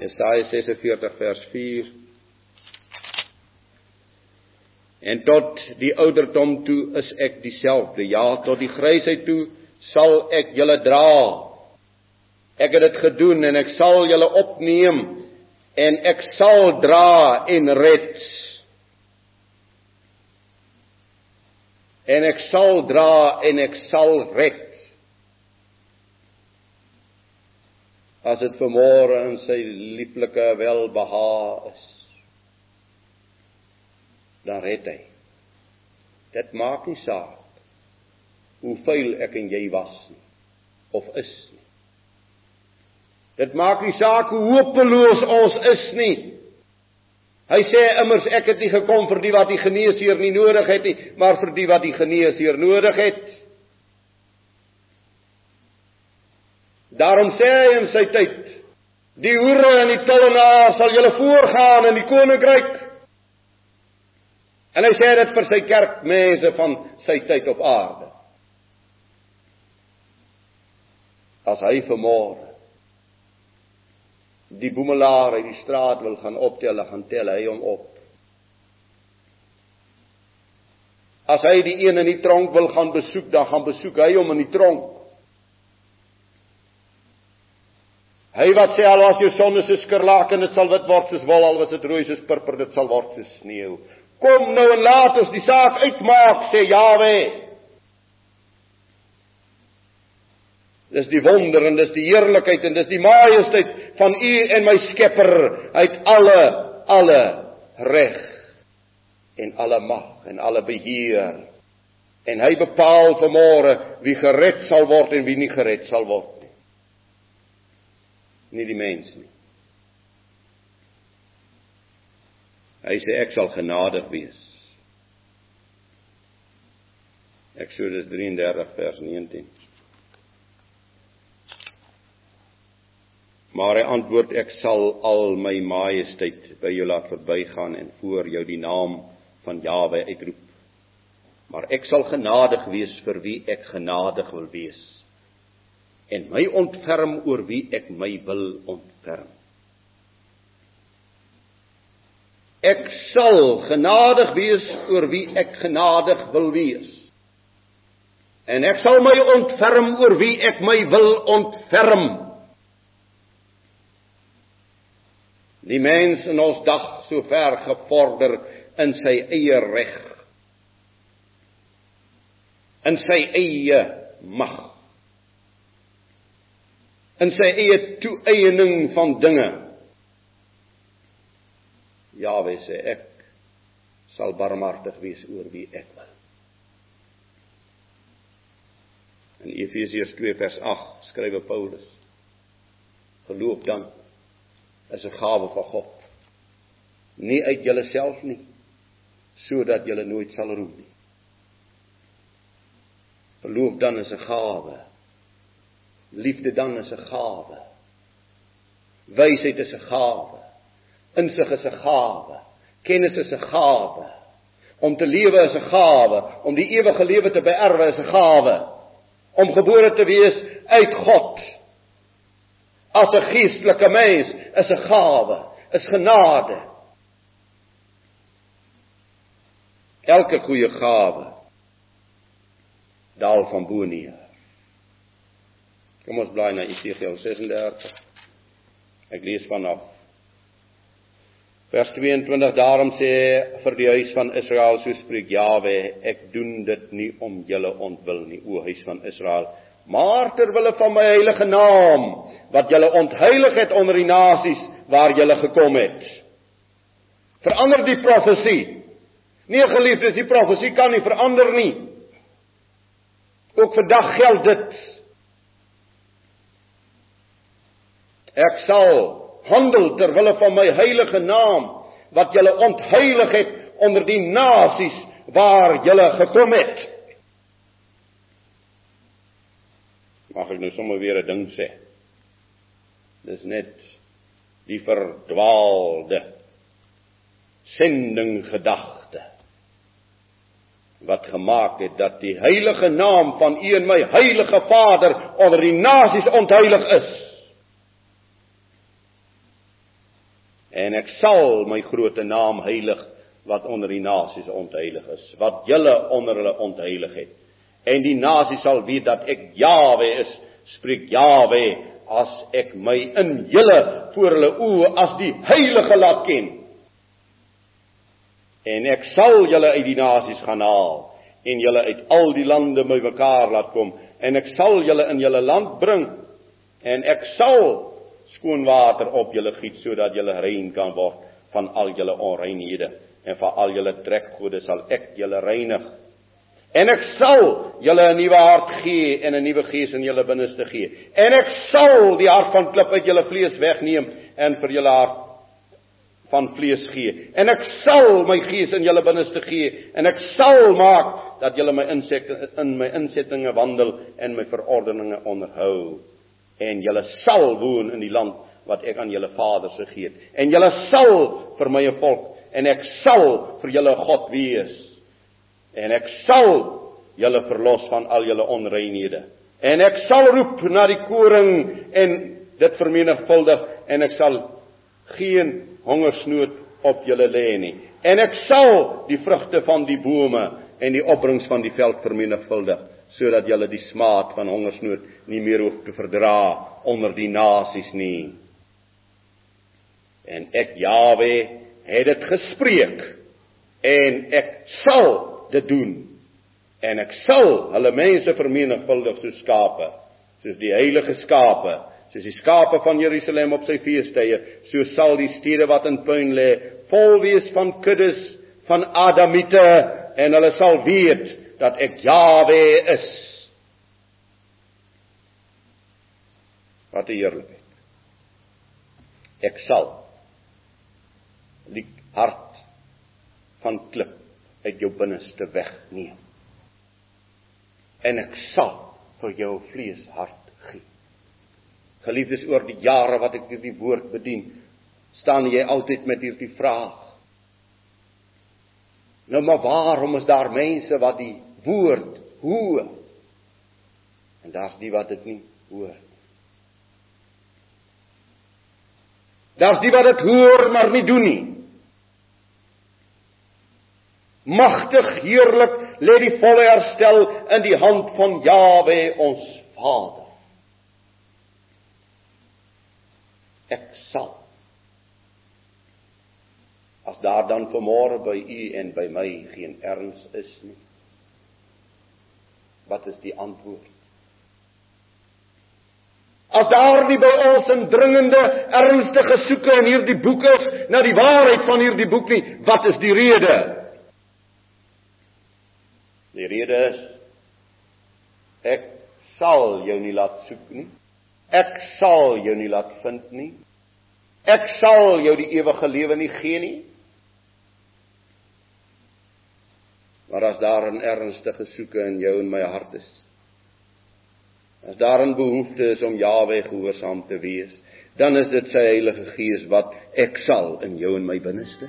Jesaja 46 vers 4 En tot die ouderdom toe is ek dieselfde. Ja, tot die grysheid toe sal ek julle dra. Ek het dit gedoen en ek sal julle opneem en ek sal dra en red. En ek sal dra en ek sal red. As dit vermore in sy lieflike welbehae is dan red hy. Dit maak nie saak hoe vuil ek en jy was nie of is nie. Dit maak nie saak hoe hopeloos ons is nie. Hy sê immers ek het nie gekom vir die wat die geneesheer nie nodig het nie, maar vir die wat die geneesheer nodig het. Daarom sê hy in sy tyd: Die hoere en die tollenaars sal julle voorgaan in die koninkryk. En hy sê dit vir sy kerkmense van sy tyd op aarde. As hy vermoor die boemelaar uit die straat wil gaan optel, gaan tel hy hom op. As hy die een in die tronk wil gaan besoek, dan gaan besoek hy hom in die tronk. Hy wat sê al was jou sonne so skerlaken, dit sal wit word soos wol, al was dit rooi soos purper, dit sal word soos sneeu. Kom nou en laat ons die saak uitmaak, sê Jawe. Dis die wonder en dis die heerlikheid en dis die majesteit van U en my Skepper uit alle alle reg en alle mag en alle beheer. En hy bepaal vanmôre wie gered sal word en wie nie gered sal word nie. Die mens nie. Hy sê ek sal genadig wees. Eksodus 33 vers 19. Maar hy antwoord ek sal al my majesteit by jou laat verbygaan en voor jou die naam van Jawe uitroep. Maar ek sal genadig wees vir wie ek genadig wil wees en my ontferm oor wie ek my wil ontferm. Ek sal genadig wees oor wie ek genadig wil wees. En ek sal my ontferm oor wie ek my wil ontferm. Die mens in ons dag so ver gevorder in sy eie reg. In sy eie mag. In sy eie toeëning van dinge. Jawe sê ek sal barmhartig wees oor wie ek wil. In Efesiërs 2 vers 8 skryf Paulus: Geloof dan is 'n gawe van God. Nie uit jouself nie, sodat jy nooit sal roem nie. Geloof dan is 'n gawe. Liefde dan is 'n gawe. Wysheid is 'n gawe. Insig is 'n gawe. Kennis is 'n gawe. Om te lewe is 'n gawe. Om die ewige lewe te beerwe is 'n gawe. Om gebore te wees uit God as 'n geestelike mens is 'n gawe, is genade. Elke goeie gawe daal van bo neer. Kom ons bly na Esegiel 36. Ek lees vanaf. Vers 22 daarom sê vir die huis van Israel so spreek Jawe ek doen dit nie om julle ontwil nie o huis van Israel. Maar ter wille van my heilige naam wat julle ontheilig het onder die nasies waar julle gekom het. Verander die profesie. Nie geliefdes die profesie kan nie verander nie. Ook vandag geld dit ek sal handel ter wille van my heilige naam wat julle ontheilig het onder die nasies waar julle gekom het. Mag ek nou sommer weer 'n ding sê? Dis net die verdwaalde sending gedagte wat gemaak het dat die heilige naam van U en my heilige Vader onder die nasies ontheilig is. Ek sal my groote naam heilig wat onder die nasies ontheilig is, wat julle onder hulle ontheilig het. En die nasies sal weet dat ek Jawe is, spreek Jawe, as ek my in julle voor hulle oë as die heilige laat ken. En ek sal julle uit die nasies gaan haal en julle uit al die lande bymekaar laat kom en ek sal julle in julle land bring en ek sal skoon water op julle giet sodat julle rein kan word van al julle onreinhede en van al julle trekgode sal ek julle reinig. En ek sal julle 'n nuwe hart gee en 'n nuwe gees in julle binneste gee. En ek sal die hart van klip uit julle vlees wegneem en vir julle hart van vlees gee. En ek sal my gees in julle binneste gee en ek sal maak dat julle my insette in my insettinge wandel en my verordeninge onderhou. En julle sal woon in die land wat ek aan julle vaders gegee het. En julle sal vir my 'n volk en ek sal vir julle God wees. En ek sal julle verlos van al julle onreinhede. En ek sal roep na die koring en dit vermenigvuldig en ek sal geen hongersnood op julle lê nie. En ek sal die vrugte van die bome en die opbrengs van die veld vermenigvuldig sodat julle die smaad van hongersnood nie meer hoef te verdra onder die nasies nie. En ek Jawe het dit gespreek en ek sal dit doen en ek sal hulle mense vermenigvuldig soos skape soos die heilige skape soos die skape van Jerusalem op sy feestydde so sal die stede wat in puin lê vol wees van kuddes van adamite en hulle sal weet dat ek Jawe is wat 'n heerlikheid ek sal die hart van klip uit jou binneste wegneem. En ek sal vir jou vlees hart gee. Geliefdes oor die jare wat ek hierdie woord bedien, staan jy altyd met hierdie vraag. Nou maar waarom is daar mense wat die woord hoor? En daar's die wat dit nie hoor. Daar's die wat dit hoor maar nie doen nie. Magtig heerlik lê die volle herstel in die hand van Jawe ons Vader. Ek sal as daar dan vanmôre by u en by my geen erns is nie. Wat is die antwoord? As daar nie by ons 'n dringende, ernstige soeke in hierdie boek is na die waarheid van hierdie boek nie, wat is die rede? Die rede is ek sal jou nie laat soek nie. Ek sal jou nie laat vind nie. Ek sal jou die ewige lewe nie gee nie. Maar as daar 'n ernstige soeke in jou en my hart is, as daar 'n behoefte is om Jawe gehoorsaam te wees, dan is dit sy Heilige Gees wat ek sal in jou en my binneste.